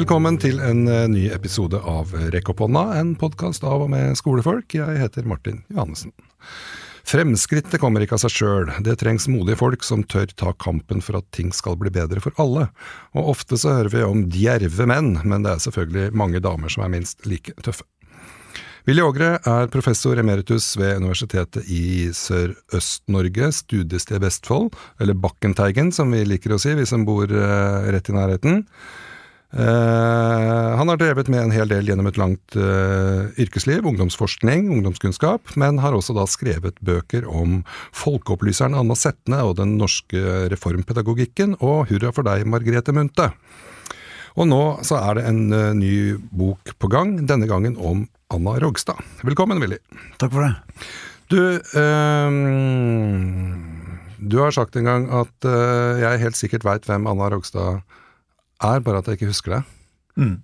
Velkommen til en eh, ny episode av Rekk opp hånda, en podkast av og med skolefolk. Jeg heter Martin Johannessen. Fremskrittet kommer ikke av seg sjøl, det trengs modige folk som tør ta kampen for at ting skal bli bedre for alle. Og ofte så hører vi om djerve menn, men det er selvfølgelig mange damer som er minst like tøffe. Willy Ågre er professor emeritus ved Universitetet i Sørøst-Norge, studiested Vestfold, eller Bakkenteigen som vi liker å si, vi som bor eh, rett i nærheten. Eh, han har drevet med en hel del gjennom et langt uh, yrkesliv, ungdomsforskning, ungdomskunnskap, men har også da skrevet bøker om folkeopplyseren Anna Setne og den norske reformpedagogikken, og hurra for deg, Margrethe Munthe. Og nå så er det en uh, ny bok på gang, denne gangen om Anna Rogstad. Velkommen, Willy. Takk for det. Du, du har sagt en gang at jeg helt sikkert veit hvem Anna Rogstad er, bare at jeg ikke husker det. Mm.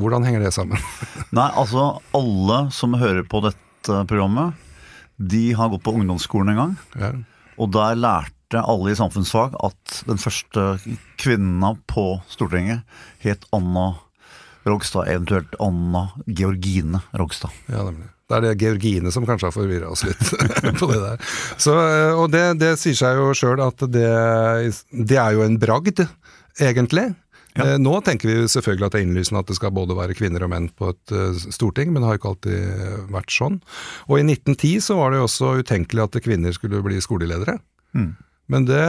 Hvordan henger det sammen? Nei, altså alle som hører på dette programmet, de har gått på ungdomsskolen en gang. Ja. Og der lærte alle i samfunnsfag at den første kvinna på Stortinget het Anna Rogstad, eventuelt Anna Georgine Rogstad. Ja, nemlig. Det er det Georgine som kanskje har forvirra oss litt på det der. Så, og det, det sier seg jo sjøl at det, det er jo en bragd, egentlig. Ja. Nå tenker vi selvfølgelig at det er innlysende at det skal både være kvinner og menn på et uh, storting, men det har ikke alltid vært sånn. Og i 1910 så var det jo også utenkelig at kvinner skulle bli skoleledere. Mm. Men det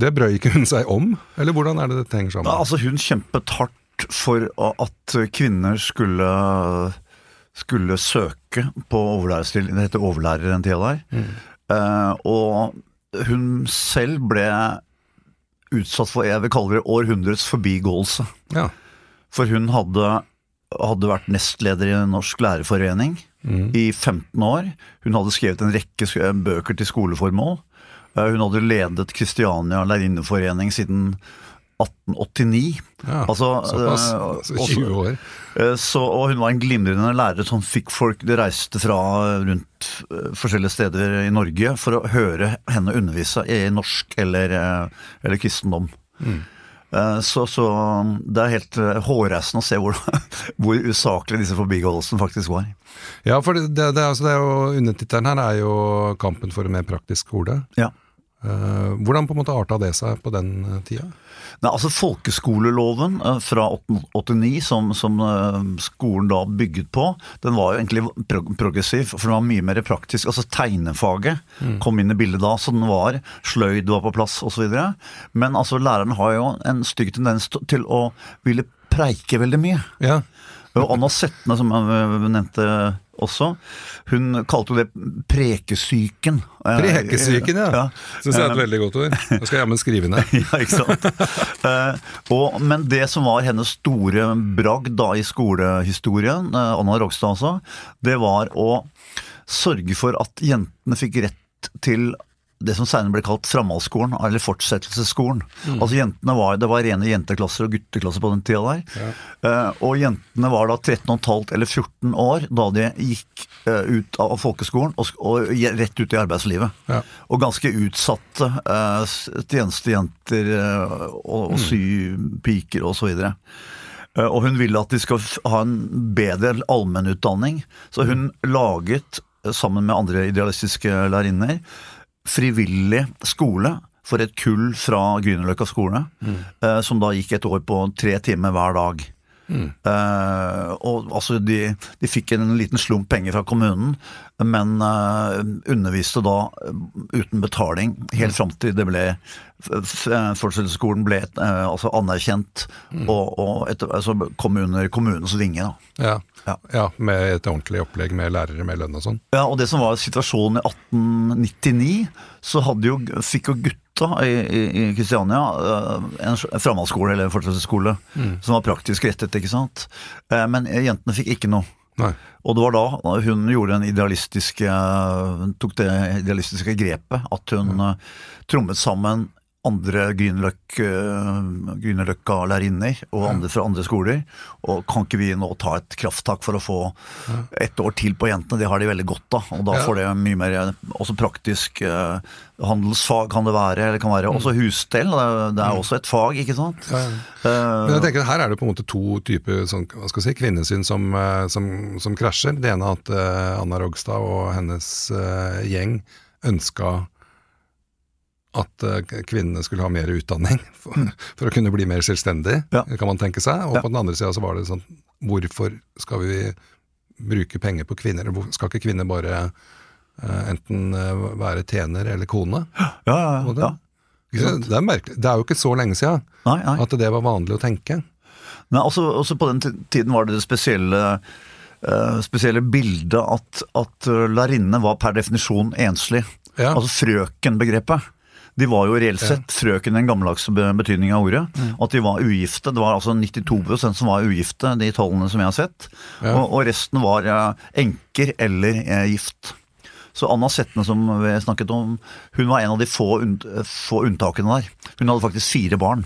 det brøy ikke hun seg om, eller hvordan er det det henger sammen? Altså Hun kjempet hardt for at kvinner skulle, skulle søke på overlærerstilling. Det heter overlærer den tida der. Mm. Uh, og hun selv ble utsatt for jeg vil kalle det århundrets forbigåelse. Ja. For hun hadde, hadde vært nestleder i Norsk lærerforening Mm. i 15 år. Hun hadde skrevet en rekke bøker til skoleformål. Eh, Hun hadde ledet Kristiania lærerinneforening siden 1889. Ja, Altså, Såpass. eh, Altså 20 år. Eh, Så, og hun var en glimrende lærer som fikk folk De reiste fra rundt eh, forskjellige steder i Norge for å høre henne undervise i norsk eller, eller kristendom. Mm. Så, så det er helt hårreisende å se hvor, hvor usaklig disse forbigåelsene faktisk var. Ja, for det, det, det, altså, det er jo undertittelen her er jo 'Kampen for en mer praktisk skole'. Ja. Hvordan på en måte arta det seg på den tida? Nei, altså Folkeskoleloven eh, fra 1889, som, som eh, skolen da bygget på, den var jo egentlig progressiv, for den var mye mer praktisk. Altså Tegnefaget kom inn i bildet da, så den var sløyd var på plass osv. Men altså læreren har jo en stygg tendens til å ville preike veldig mye. Ja, Og Anna Setne, som jeg nevnte også, hun kalte det prekesyken. Eh, Prekesyken, ja. ja. Syns jeg er et veldig godt ord. Jeg skal jammen skrive ned. ja, ikke sant. Eh, og, men det som var hennes store bragd da i skolehistorien, eh, Anna Rogstad altså, det var å sørge for at jentene fikk rett til det som senere ble kalt framhaldsskolen, eller fortsettelsesskolen. Altså jentene var, Det var rene jenteklasser og gutteklasser på den tida der. Eh, og jentene var da 13,5 eller 14 år da de gikk uh, ut av folkeskolen og, og rett ut i arbeidslivet. Ja. Og ganske utsatte uh, tjenestejenter uh, og, og sypiker osv. Uh, og hun ville at de skal ha en bedre allmennutdanning, så hun laget, sammen med andre idealistiske lærerinner, frivillig skole for et kull fra Grünerløkka skole, mm. som da gikk et år på tre timer hver dag. Eh, og altså de, de fikk en liten slump penger fra kommunen, men uh, underviste da eh, uten betaling helt fram til det ble Fortsettelsesskolen ble uh, altså anerkjent og, og etter, altså kom under kommunens vinge. Ja. Ja. ja, med et ordentlig opplegg med lærere med lønn og sånn. Ja, og det som var situasjonen i 1899, så hadde jo, fikk jo gutta i, Kristiania eh, en framhaldsskole, eller en fortsettelsesskole, som var praktisk rettet, ikke sant. Eh, Men jentene fikk ikke noe. Nei. Og det var da hun gjorde den idealistiske, tok det idealistiske grepet, at hun mm. trommet sammen andre Grünerløkk, eh, Grünerløkka-lærerinner og andre fra andre skoler. Og kan ikke vi nå ta et krafttak for å få ett år til på jentene? Det har de veldig godt av. Og da får det mye mer også praktisk eh, handelsfag kan det være. Eller kan være også husstell. Det er, er også et fag, ikke sant? Eh, Men jeg tenker Her er det på en måte to typer sånn, hva skal jeg si, kvinnesyn som, som, som krasjer. Det ene er at Anna Rogstad og hennes gjeng ønska at eh, kvinnene skulle ha mer utdanning for, for å kunne bli mer selvstendig, Ja. kan man tenke seg. Og Ja. på den andre sida så var det sånn Hvorfor skal vi bruke penger på kvinner? Skal ikke kvinner bare uh, enten eh, være tjener eller kone? ja, ja, Og det, ja. Det, er merkelig. det er jo ikke så lenge nei. at det var vanlig å tenke. Nei, også, også på den tiden var det det spesielle, Uh, spesielle bildet at, at lærerinnene var per definisjon enslig. Ja. Altså frøkenbegrepet. De var jo reelt sett frøken den gammeldagse betydning betydningen av ordet. Mm. At de var ugifte. Det var altså 92 som var ugifte, de tallene som jeg har sett. Ja. Og, og resten var eh, enker eller eh, gift. Så Anna Setne som vi snakket om, hun var en av de få, unnt få unntakene der. Hun hadde faktisk fire barn,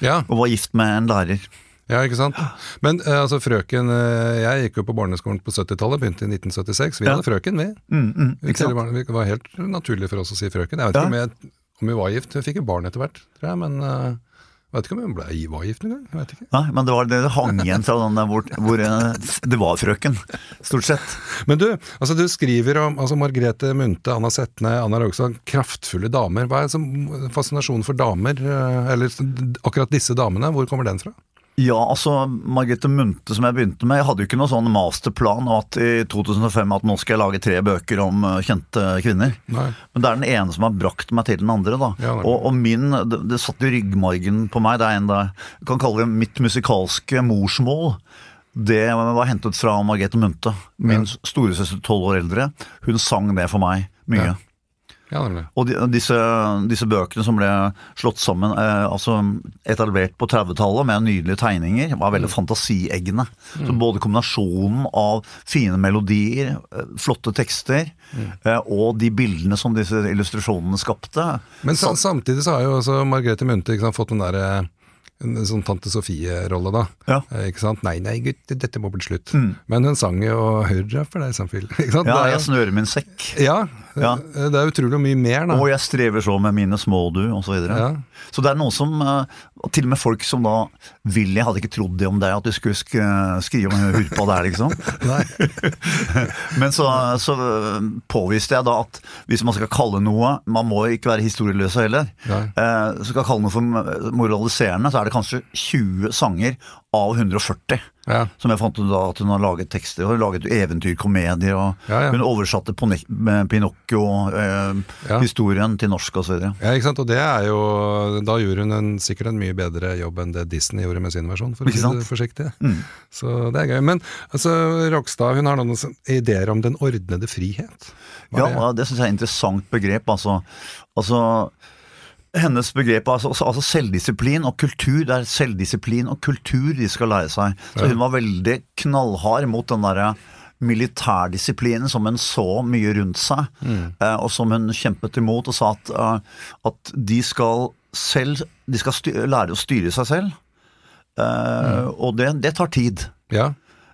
Ja, og var gift med en lærer. ja, ikke sant. Men eh, altså frøken eh, Jeg gikk jo på barneskolen på 70-tallet, begynte i 1976. Vi Ja. hadde frøken, vi. Mm, mm, Vi var helt naturlig for oss å si frøken. Jeg vet Ja. ikke om, jeg, om vi var gift. Vi fikk jo barn etter hvert, tror jeg. Men uh, vet ikke om vi ble, var gift engang. Nei, men det var det det hang igjen fra den der hvor, hvor eh, det var frøken, stort sett. Men du, altså du skriver om altså Margrethe Munthe, Anna Setne, Anna Rogstad, kraftfulle damer. Hva er fascinasjonen for damer, eh, eller akkurat disse damene, hvor kommer den fra? Ja, altså Margrethe Munthe som jeg begynte med, jeg hadde jo ikke noe sånn masterplan at i 2005 at nå skal jeg lage tre bøker om eh, kjente kvinner. Nei. Men det er den ene som har brakt meg til den andre. da. Ja, og, og min, det, det satt i ryggmargen på meg. Det er en der, jeg kan kalle det mitt musikalske morsmål. Det var hentet fra Margrethe Munthe. Min storesøster tolv år eldre. Hun sang det for meg mye. Ja. Ja. Og de, disse, disse bøkene som ble slått sammen, eh, altså etablert på 30-tallet med nydelige tegninger, var veldig fantasieggende. Så både kombinasjonen av fine melodier, eh, flotte tekster, eh, og de bildene som disse illustrasjonene skapte Men så, samtidig så har jo også Margrethe Munthe fått den derre en sånn Tante Sofie-rolle, da. Ja. Eh, Ikke sant? Nei, nei, gutt, dette må bli slutt. Men hun sang jo 'Hurra for deg sant? Ja, er- jeg snører min sekk. ja, Ja. det er utrolig mye mer, da. Og jeg strever så med mine små du, osv. Så, videre. Ja. så det er noe som eh, Til og med folk som da vil Jeg hadde ikke trodd det om deg, at du skulle sk skrive om hurpa der, liksom. Men så, så påviste jeg da at hvis man skal kalle noe Man må ikke være historieløs heller. Nei. Eh, så skal kalle noe for moraliserende, så er det kanskje 20 sanger av 140. Ja. Som jeg fant ut da at hun har laget tekster. Hun har laget eventyrkomedier, og Ja, ja. hun oversatte Pinocchio-historien Pinocchio, eh, historien til norsk osv. Ja, ikke sant? Og det er jo Da gjorde hun en, sikkert en mye bedre jobb enn det Disney gjorde med sin versjon, for å si det forsiktig. Mm. Så det er gøy. Men altså, Rogstad hun har noen ideer om den ordnede frihet. Hva Ja, det? det syns jeg er et interessant begrep. Altså, altså hennes begrep altså, altså, selvdisiplin og kultur. Det er selvdisiplin og kultur de skal lære seg. Så hun var veldig knallhard mot den derre militærdisiplinen som hun så mye rundt seg, eh, og som hun kjempet imot og sa at, eh, at de skal selv De skal sty lære å styre seg selv. Mm. Og det, det tar tid. Ja.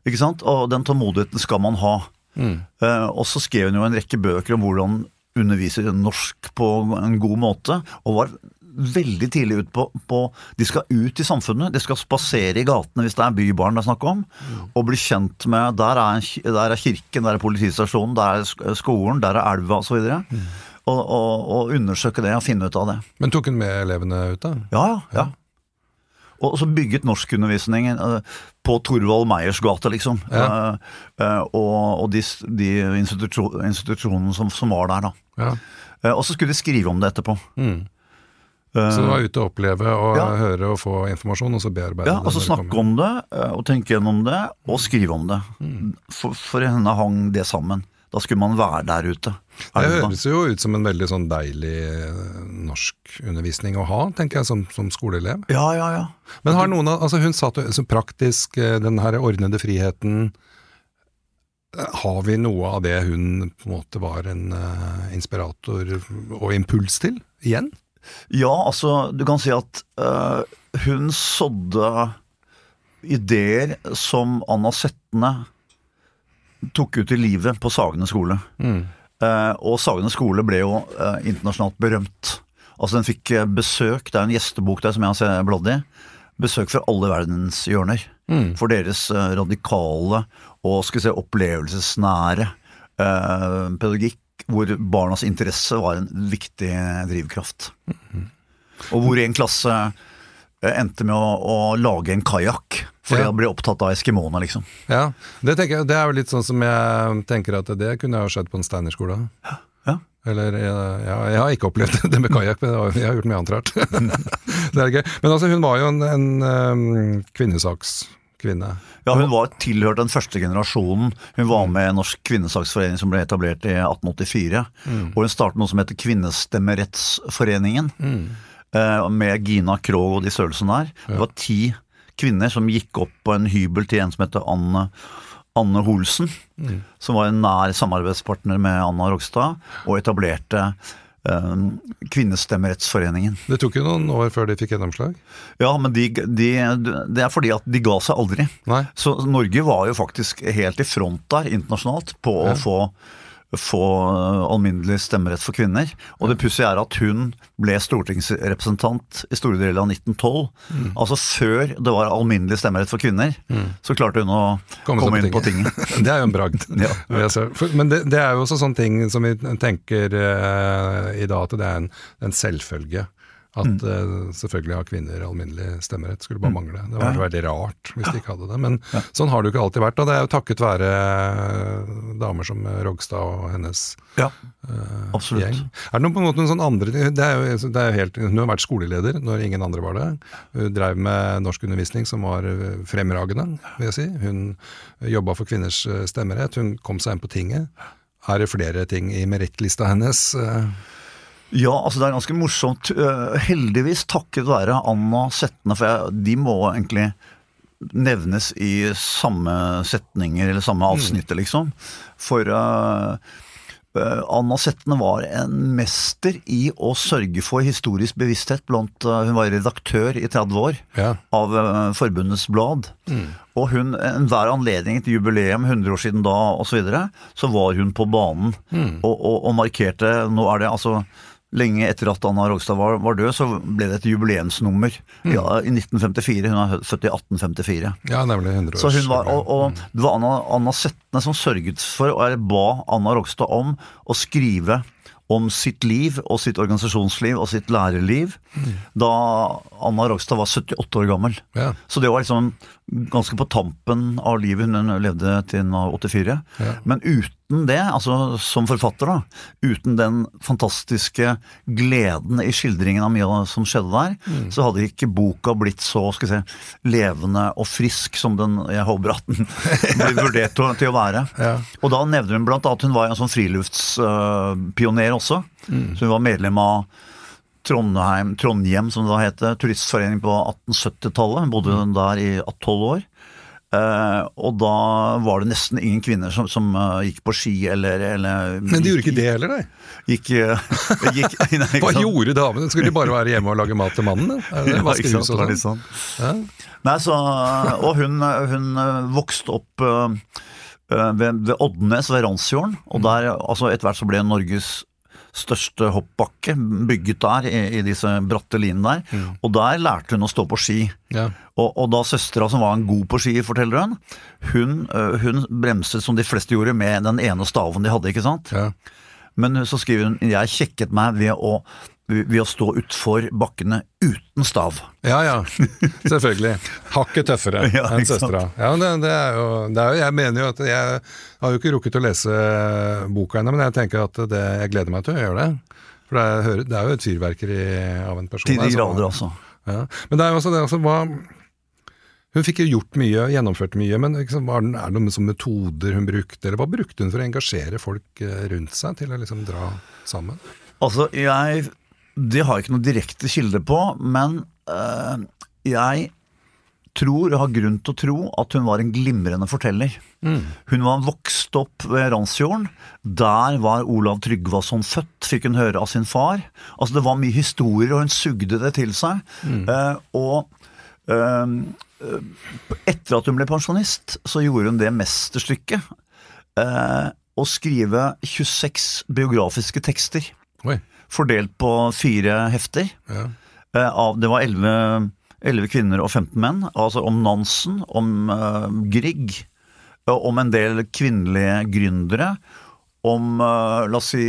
Ikke sant? Og den tålmodigheten skal man ha. Mm. Eh, og så skrev hun jo en rekke bøker om hvordan undervise norsk på en god måte, og var veldig tidlig ut på, på De skal ut i samfunnet, de skal spasere i gatene hvis det er bybarn det er snakk om, og bli kjent med Der er, en, der er kirken, der er politistasjonen, der er skolen, der er elva osv. Mm. Og, og, og undersøke det og finne ut av det. Men tok hun med elevene ut, da? Ja, ja. ja. Og så bygget norskundervisningen eh, på Torvald Meyers gate, liksom. Ja. Eh, eh, og og de, de institusjo- institusjonene som, som var der, da. Ja. Eh, og så skulle de skrive om det etterpå. Mm. Eh, Så du var ute og oppleve og Ja. høre og få informasjon, og så bearbeide ja, det? og så snakke om det, eh, og tenke gjennom det, og skrive om det. Mm. For, for henne hang det sammen. Da skulle man være der ute. Det Er det høres jo ut som en veldig sånn deilig norskundervisning å ha, tenker jeg, som, som skoleelev. Ja, ja, ja. Men har noen av, altså hun satt jo så praktisk, den her ordnede friheten Har vi noe av det hun på en måte var en uh, inspirator og impuls til, igjen? Ja, altså, du kan si at uh, hun sådde ideer som Anna Setne tok ut i livet på Sagene skole. Eh, og Sagene skole ble jo internasjonalt berømt. Altså Den fikk besøk, det er en gjestebok der som jeg har bladd i. Besøk fra alle verdens hjørner. For deres radikale og skal vi se, opplevelsesnære eh, pedagogikk, hvor barnas interesse var en viktig drivkraft. Og hvor en klasse eh, endte med å, å lage en kajakk. Fordi Ja. han ble opptatt av eskimoene, liksom. Ja, det, jeg, det er jo litt sånn som jeg tenker at det kunne jeg ha skjedd på en steinerskole. Ja. Eller jeg, ja, jeg har ikke opplevd det med kajakk, men jeg har- gjort mye annet rart. det er gøy. Men altså, hun var jo en, en um, kvinnesakskvinne. Ja, Hun var tilhørt den første generasjonen. Hun var med i Norsk kvinnesaksforening som ble etablert i 1884. Og hun startet noe som heter Kvinnestemmerettsforeningen. Mm. Med Gina Krogh og de størrelsene der. Det var ti kvinner som gikk opp på en hybel til en som heter Anne, Anne Holsen. Som var en nær samarbeidspartner med Anna Rogstad, og etablerte eh, Kvinnestemmerettsforeningen. Det tok jo noen år før de fikk gjennomslag. Ja, men de, de, det er fordi at de ga seg aldri. Nei. Så Norge var jo faktisk helt i front der internasjonalt på å få, få uh, alminnelig stemmerett for kvinner. Og det pussige er at hun ble stortingsrepresentant i store deler av 1912. Mm. Altså før det var alminnelig stemmerett for kvinner, så klarte hun å Komme komme, inn på tinget. det er jo en bragd. Ja. Men det, det er jo også sånne ting som vi tenker eh, i dag, at det er en, en selvfølge. At Mm. eh, selvfølgelig har kvinner alminnelig stemmerett, skulle bare mangle. Det var veldig rart hvis de ikke hadde det. Men sånn har det jo ikke alltid vært. Og det er jo takket være eh, damer som Rogstad og hennes Ja, eh, absolutt. gjeng. Er det noen, på en måte noen sånn andre det er jo, det er jo helt, Hun har vært skoleleder når ingen andre var det. Hun drev med norskundervisning som var eh, fremragende, vil jeg si. Hun jobba for kvinners eh, stemmerett. Hun kom seg inn på tinget. Her Er det flere ting i merittlista hennes? Ja, altså det er ganske morsomt. Eh, heldigvis takket være Anna Setne, for jeg, de må egentlig nevnes i samme setninger eller samme avsnittet, liksom. For eh, Anna Setne var en mester i å sørge for historisk bevissthet blant Hun var redaktør i 30 år Ja. av Forbundets blad. Og hun, enhver anledning til jubileum, 100 år siden da osv., så, videre, så var hun på banen og, og, og markerte Nå er det altså Lenge etter at Anna Rogstad var, var død, så ble det et jubileumsnummer ja, i 1954. Hun er født i 1854. ja, nemlig 100 år. Så hun var, og, og det var Anna, Anna Setne som sørget for, og jeg ba Anna Rogstad om, å skrive om sitt liv og sitt organisasjonsliv og sitt lærerliv da Anna Rogstad var 78 år gammel. Ja. Så det var liksom ganske på tampen av livet. Hun levde til hun var 84. Men uten det, altså som forfatter, da, uten den fantastiske gleden i skildringen av mye som skjedde der, Mm. så hadde ikke boka blitt så skal jeg si, levende og frisk som den jeg håper at den blir vurdert til å være. Ja. Og da nevner hun blant annet at hun var en sånn friluftspioner også. Mm. Så hun var medlem av Trondheim, Trondheim, som det da heter, turistforening på 1870-tallet. Hun bodde hun der i 12 år. Uh, og da var det nesten ingen kvinner som, som uh, gikk på ski eller, eller Men de gjorde ikke det heller, nei. Gikk, uh, gikk, nei, Hva sant? gjorde damene? Skulle de bare være hjemme og lage mat til mannen? Ja, ikke sant, og litt sånn? Ja. Nei, så, og hun, hun vokste opp ved, ved Oddnes ved Randsfjorden, og der, altså etter hvert så ble Norges største hoppbakke bygget der, i, i disse bratte linene der, og der lærte hun å stå på ski. Ja. Og, og da søstera, som var en god på ski, forteller hun, hun, hun bremset som de fleste gjorde med den ene staven de hadde, ikke sant? Ja. Men så skriver hun jeg kjekket meg ved å, ved å stå utfor bakkene uten stav. Ja ja, selvfølgelig. Hakket tøffere Ja, enn søstera. Ja, det, det, er jo, det er jo, jeg mener jo at jeg har jo ikke rukket å lese boka ennå, men jeg tenker at det, jeg gleder meg til å gjøre det. For det er, det er jo et fyrverkeri av en person. Til de grader, altså. Ja. Men det er jo også det altså, hva Hun fikk jo gjort mye, gjennomført mye, men liksom, er det noen sånne metoder hun brukte, eller hva brukte hun for å engasjere folk eh, rundt seg til å liksom dra sammen? Altså, jeg Det har jeg ikke noe direkte kilde på, men øh, jeg tror, jeg har grunn til å tro, at hun var en glimrende forteller. Hun var vokst opp ved Randsfjorden. Der var Olav Tryggvason født, fikk hun høre av sin far. Altså Det var mye historier, og hun sugde det til seg. Eh, og eh, etter at hun ble pensjonist, så gjorde hun det mesterstykket. Eh, å skrive 26 biografiske tekster, Oi. fordelt på fire hefter. Ja. Eh, av, det var 11, 11 kvinner og 15 menn. Altså om Nansen, om eh, Grieg, om en del kvinnelige gründere. Om eh, la oss si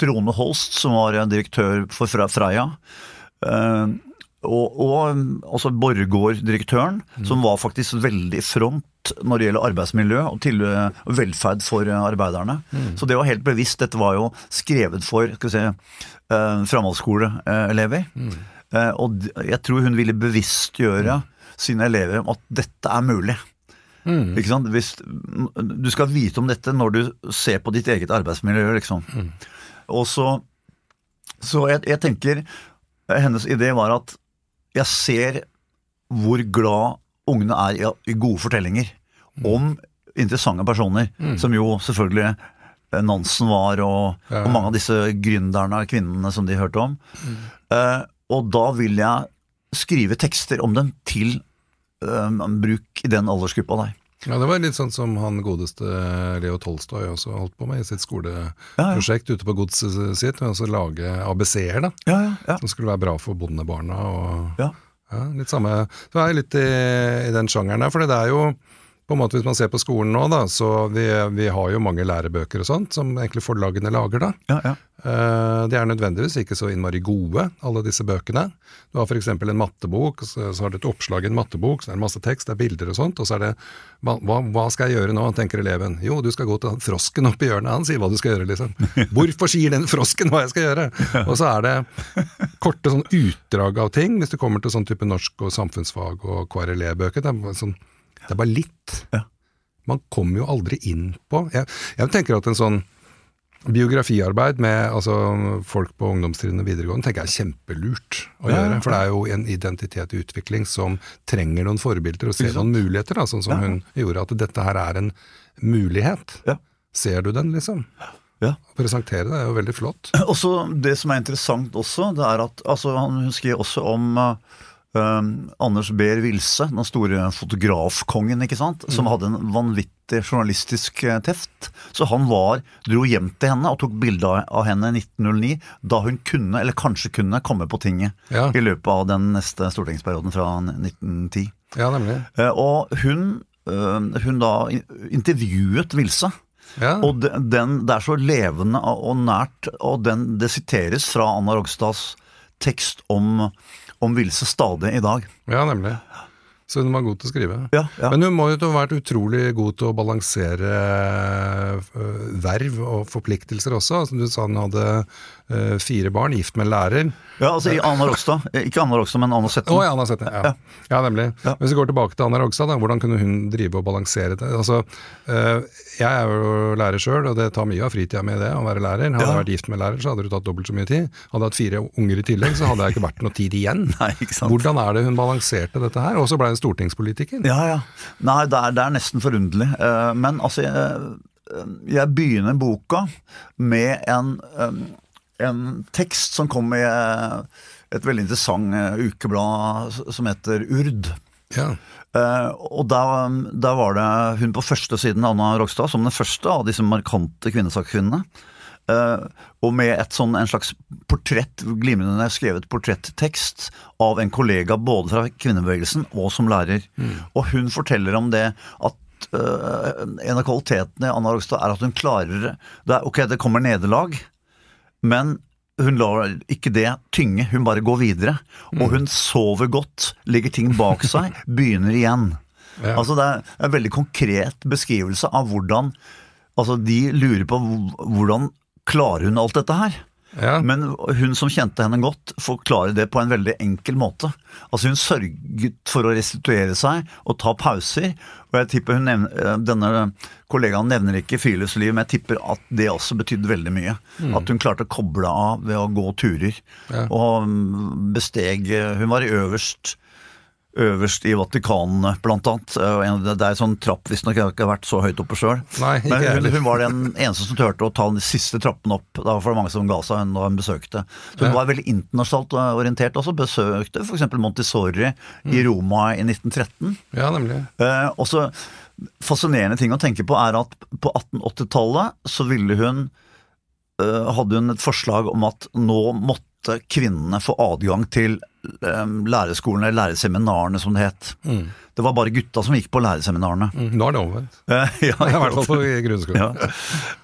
Trone Holst, som var direktør for Freia. Eh, og, og altså Borregaard-direktøren, som var faktisk veldig i front når det gjelder arbeidsmiljø og til eh, velferd for arbeiderne. arbeiderne. Så det var helt bevisst. Dette var jo skrevet for skal vi si, eh, framhaldsskoleelever. Eh, og jeg tror hun ville bevisstgjøre sine elever om at dette er mulig. Ikke sant? Hvis, du skal vite om dette når du ser på ditt eget arbeidsmiljø, liksom. Og så, så jeg, jeg tenker Hennes idé var at jeg ser hvor glad ungene er i, gode fortellinger om interessante personer, som jo selvfølgelig eh, Nansen var, og, Ja. og mange av disse gründerne, kvinnene som de hørte om. Eh, og da vil jeg skrive tekster om dem til uh, bruk i den aldersgruppa der. Ja, Det var litt sånn som han godeste Leo Tolstoy også holdt på med i sitt skoleprosjekt ute på godset sitt. Altså lage ABC-er, da. Ja, ja, ja. Som skulle være bra for bondebarna. og ja. ja, litt samme Så er jeg litt i, i den sjangeren der. For det er jo på en måte Hvis man ser på skolen nå, da, så vi, vi har jo mange lærebøker og sånt, som egentlig forlagene lager. da. ja, ja. Eh, De er nødvendigvis ikke så innmari gode, alle disse bøkene. Du har f.eks. en mattebok, så har du et oppslag i en mattebok, så er det masse tekst, det er bilder og sånt, og så er det hva, hva, skal jeg gjøre nå, tenker eleven. Jo, du skal gå til frosken oppi hjørnet, han sier hva du skal gjøre, liksom. Hvorfor sier den frosken hva jeg skal gjøre? Og så er det korte sånn utdrag av ting, hvis du kommer til sånn type norsk og samfunnsfag og KRLE-bøker. Det, er sånn, det er bare litt. Ja. Man kommer jo aldri inn på Jeg, jeg tenker at en sånn Biografiarbeid med altså, folk på ungdomstrinnet videregående tenker jeg er kjempelurt å Ja, gjøre. For det er jo en identitet i utvikling som trenger noen forbilder og ser noen muligheter, da, sånn som hun gjorde. At dette her er en mulighet. Ja. Ser du den, liksom? ja. Å presentere det er jo veldig flott. Og så Det som er interessant også, det er at altså, hun skriver også om uh, um, Anders Behr Wilse, den store fotografkongen, ikke sant, som hadde en vanvittig journalistisk eh, teft. Så han var, dro hjem til henne og tok bilde av- henne i 1909, da hun kunne, eller kanskje kunne, komme på tinget Ja. i løpet av den neste stortingsperioden fra 1910. Ja, nemlig. Eh, og hun, eh, hun da intervjuet Wilse. Ja. Og de- den, det er så levende og nært, og den, det siteres fra Anna Rogstads tekst om, om Vilse stadig i dag. ja, nemlig. Så hun var god til å skrive. Ja, ja. Men hun må jo ha vært utrolig god til å balansere øh, verv og forpliktelser også. Som du sa hun hadde øh, fire barn, gift med lærer. Ja, altså i Anna Rogstad. eh, Ikke Anna Rogstad, men Anna Å Setten. ja, Anna Sette. Ja. ja, nemlig. Hvis vi går tilbake til Anna Rogstad, da, hvordan kunne hun drive og balansere det? Altså, øh, jeg er jo lærer sjøl, og det tar mye av fritida med det, å være lærer. Hadde jeg vært gift med lærer, så hadde du tatt dobbelt så mye tid. Hadde jeg hatt fire unger i tillegg, så hadde jeg ikke vært noe tid igjen. Nei, ikke sant. Hvordan er det hun balanserte dette her? Og så ble hun stortingspolitiker. Ja, ja. Nei, det er, det er nesten forunderlig. Eh, Men altså, jeg, jeg begynner boka med en, eh, en tekst som kom i eh, et veldig interessant eh, ukeblad som heter Urd. Ja. Eh, og da, da, var det hun på første siden, Anna Rogstad, som den første av disse markante kvinnesakskvinnene. Eh, og med et sånn, en slags portrett, glimrende skrevet portretttekst av en kollega både fra kvinnebevegelsen og som lærer. Og hun forteller om det at eh, en av kvalitetene i Anna Rogstad er at hun klarer det. Er, ok, det kommer nederlag, men hun lar ikke det tynge, hun bare går videre. Og hun sover godt, legger ting bak seg, begynner igjen. Ja. Altså Det er en veldig konkret beskrivelse av hvordan Altså De lurer på hvordan klarer hun alt dette her. Ja. Men hun som kjente henne godt, forklarer det på en veldig enkel måte. Altså Hun sørget for å restituere seg og ta pauser. Og jeg tipper hun nevner, eh, Denne kollegaen nevner ikke friluftsliv, men jeg tipper at det også betydde veldig mye. At hun klarte å koble av ved å gå turer. Ja. Og mm, besteg Hun var i øverst øverst i Vatikanene, blant annet. Eh, Det er en sånn trapp, visstnok. Jeg har ikke vært så høyt oppe sjøl. Men hun, hun var den eneste som turte å ta den siste trappen opp. Da var det mange som ga seg da hun besøkte. Så hun Ja. var veldig internasjonalt orientert også. Besøkte f.eks. Montessori i Mm. Roma i 1913. Ja, nemlig. Eh, også fascinerende ting å tenke på er at på 1880-tallet så ville hun eh, hadde hun et forslag om at nå måtte kvinnene få adgang til eh, lærerskolene, eller læreseminarene som det het. Mm. Det var bare gutta som gikk på læreseminarene. Mm. Nå er det omvendt. Ja, I hvert fall på grunnskolen. ja.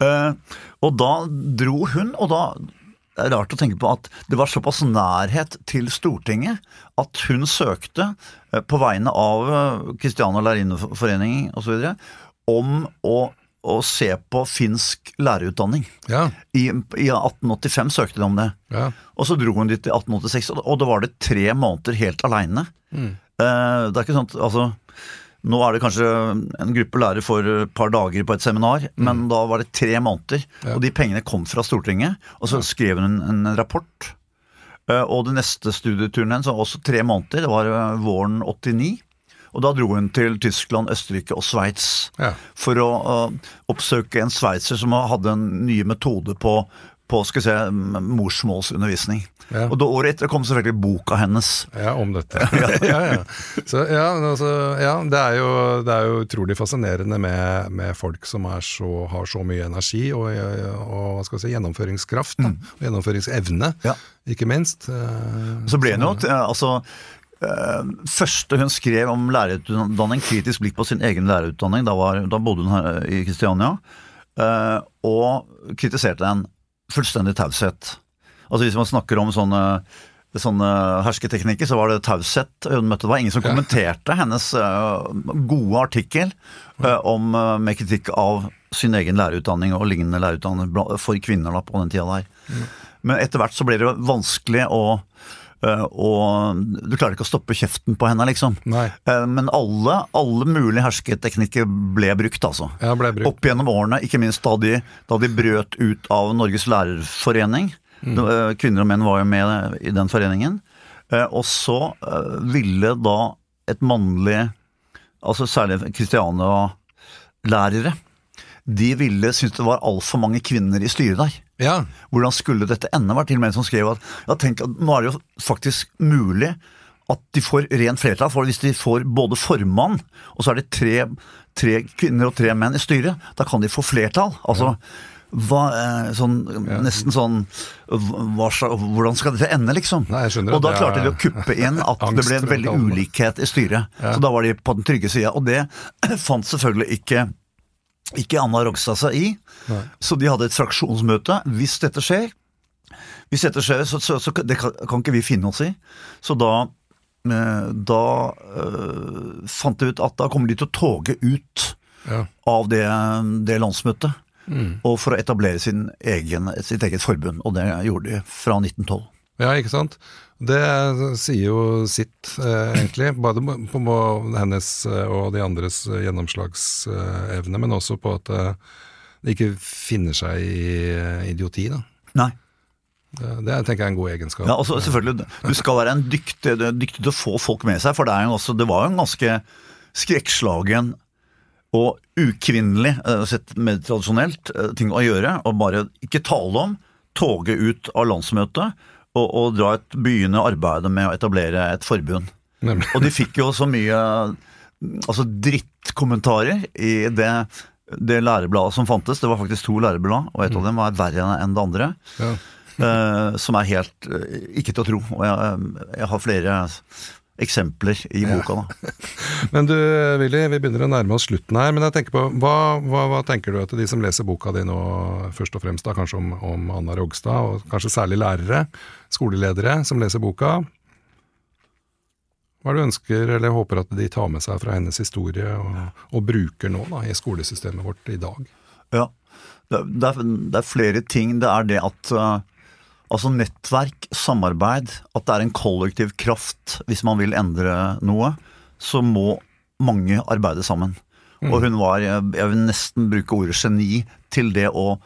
Eh, og da dro hun, og da det er rart å tenke på at det var såpass nærhet til Stortinget at hun søkte eh, på vegne av eh, Kristiania Lærerinneforening osv. om å, å se på finsk lærerutdanning. Ja, I, I 1885 søkte de om det. ja. Og så dro hun dit i 1886, og- og da var det tre måneder helt aleine. Mm. Eh, det er ikke sånn altså, Nå er det kanskje en gruppe lærere for et par dager på et seminar, men da var det tre måneder. Mm. Ja. Og de pengene kom fra Stortinget, og så skrev hun en, en rapport. Eh, og den neste studieturen hennes var også tre måneder, det var eh, våren 89. Og da dro hun til Tyskland, Østerrike og Sveits Ja. for å uh, oppsøke en sveitser som hadde en ny metode på, på skal se, morsmålsundervisning. Ja. Og da Året etter kom selvfølgelig boka hennes. Ja, om dette. ja, ja. Så, ja, altså, ja det, er jo, det er jo utrolig fascinerende med, med folk som så, har så mye energi og, og si, gjennomføringskraft. Da, og gjennomføringsevne, Ja. ikke minst. Eh, Så ble det jo eh, altså eh, første hun skrev om lærerutdanning, kritisk blikk på sin egen lærerutdanning, da, var, da bodde hun her i Kristiania, eh, og kritiserte en fullstendig taushet. Altså Hvis man snakker om sånne, sånne hersketeknikker, så var det taushet hun møtte. Det var ingen som kommenterte hennes eh, gode artikkel eh, om, eh, med kritikk av sin egen lærerutdanning og lignende lærerutdanning for kvinner da, på den tida der. Men etter hvert så ble det vanskelig å eh, og du klarer ikke å stoppe kjeften på henne, liksom. Nei. Eh, Men alle, alle mulige hersketeknikker ble brukt, altså. Ja, ble brukt. Opp gjennom årene, ikke minst da de, da de brøt ut av Norges lærerforening. Mm. Eh, Kvinner og menn var jo med i den foreningen. Eh, Og så eh, ville da et mannlig, altså særlig Kristiania-lærere, de ville synes det var altfor mange kvinner i styret der. Ja, Hvordan skulle dette ende? var til og med en som skrev at ja, tenk at nå er det jo faktisk mulig at de får rent flertall. For hvis de får både formann, og så er det tre, tre kvinner og tre menn i styret, da kan de få flertall. Altså, hva, sånn, ja. Nesten sånn hva, Hvordan skal dette ende, liksom? Nei, skjønner og da klarte de å kuppe inn at det ble en veldig ulikhet i styret. Så da var de på den trygge sida. Og det fant selvfølgelig ikke ikke Anna Rogstad seg i. Nei. Så de hadde et fraksjonsmøte. Hvis dette skjer, hvis dette skjer, så, så, så det kan, kan ikke vi finne oss i. Så da, eh, da eh, fant de ut at da kommer de til å toge ut ja. av det, det landsmøtet. Mm. Og for å etablere sin egen, sitt eget forbund. Og det gjorde de fra 1912. Ja, ikke sant. Det sier jo sitt, eh, egentlig. Både på hennes eh, og de andres eh, gjennomslagsevne, men også på at det de ikke finner seg i eh, idioti. Da. Nei. Det, det tenker jeg er en god egenskap. Ja, altså selvfølgelig, Du skal være en dyktig, dyktig til å få folk med seg, for det, er jo også, det var jo en ganske skrekkslagen og ukvinnelig, eh, sett mer tradisjonelt, eh, ting å gjøre. Å bare ikke tale om, toge ut av landsmøtet og, å dra et begynne arbeidet med å etablere et forbund. Nemlig. Og de fikk jo så mye altså drittkommentarer i det, det lærebladet som fantes. Det var faktisk to læreblad, og et av dem var verre enn det andre. Ja. Uh, som er helt uh, ikke til å tro. Og jeg, jeg har flere eksempler i boka. da. Men du Willy, vi begynner å nærme oss slutten her. Men jeg tenker på, hva, hva, hva tenker du at de som leser boka di nå, først og fremst da, kanskje om, om Anna Rogstad, og kanskje særlig lærere, skoleledere som leser boka, hva er det du ønsker eller håper at de tar med seg fra hennes historie og, og bruker nå da, i skolesystemet vårt i dag? Ja, det, er, det er flere ting. Det er det at altså nettverk, samarbeid, at det er en kollektiv kraft. Hvis man vil endre noe, så må mange arbeide sammen. Og hun var, jeg vil nesten bruke ordet geni, til det å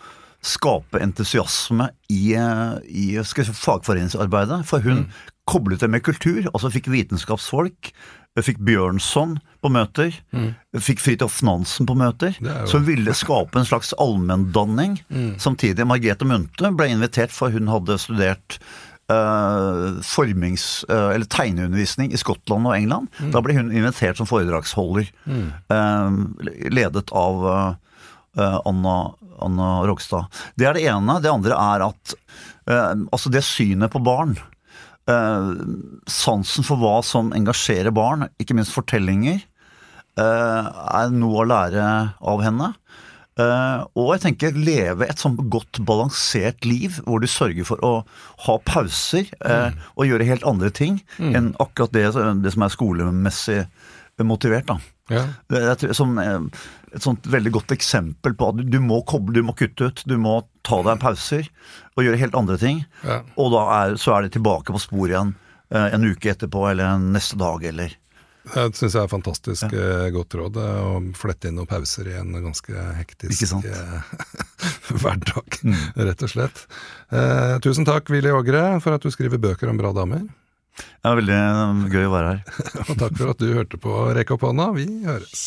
skape entusiasme i, i skal si, fagforeningsarbeidet. For hun koblet det med kultur, altså fikk vitenskapsfolk Jeg fikk Bjørnson på møter. Jeg fikk Fridtjof Nansen på møter. Er Som ville skape en slags allmenndanning. Samtidig Margrethe Munthe ble invitert, for hun hadde studert eh, formings- eh, eller tegneundervisning i Skottland og England. Da ble hun invitert som foredragsholder, eh, ledet av Anna, Anna Rogstad. Det er det ene. Det andre er at altså det synet på barn Sansen for hva som engasjerer barn, ikke minst fortellinger, eh, er noe å lære av henne. Eh, og jeg tenker leve et sånn godt balansert liv, hvor du sørger for å ha pauser eh, og gjøre helt andre ting enn akkurat det, det som er skolemessig motivert. da. Ja. Det et, som, eh, et sånt veldig godt eksempel på at du, du må koble, du må kutte ut. Du må ta deg pauser og gjøre helt andre ting. Ja. Og da er, så er det tilbake på sporet igjen eh, en uke etterpå eller neste dag eller Det syns jeg er fantastisk ja. godt råd, eh, å flette inn noen pauser i en ganske hektisk eh, hverdag, rett og slett. Eh, tusen takk, Willy Ågre, for at du skriver bøker om bra damer. Det er veldig gøy å være her. Og takk for at du hørte på Rekk opp hånda. Vi høres.